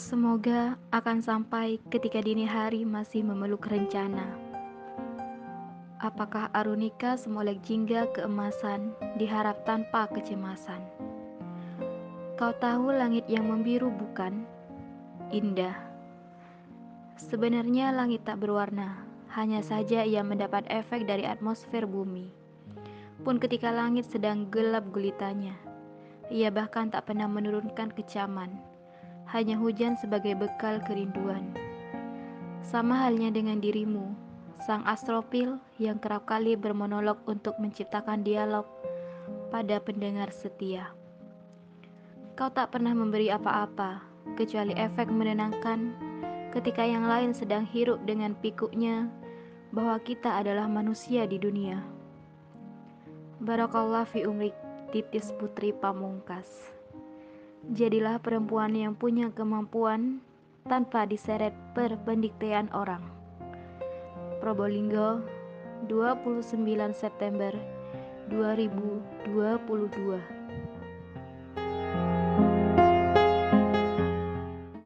Semoga akan sampai ketika dini hari masih memeluk rencana. Apakah Arunika semolek jingga keemasan diharap tanpa kecemasan? Kau tahu langit yang membiru bukan? Indah. Sebenarnya langit tak berwarna, hanya saja ia mendapat efek dari atmosfer bumi. Pun ketika langit sedang gelap gulitanya, ia bahkan tak pernah menurunkan kecaman hanya hujan sebagai bekal kerinduan. Sama halnya dengan dirimu, sang astropil yang kerap kali bermonolog untuk menciptakan dialog pada pendengar setia. Kau tak pernah memberi apa-apa, kecuali efek menenangkan ketika yang lain sedang hirup dengan pikuknya bahwa kita adalah manusia di dunia. Barakallah fi umrik titis putri pamungkas. Jadilah perempuan yang punya kemampuan tanpa diseret perpendiktean orang. Probolinggo, 29 September 2022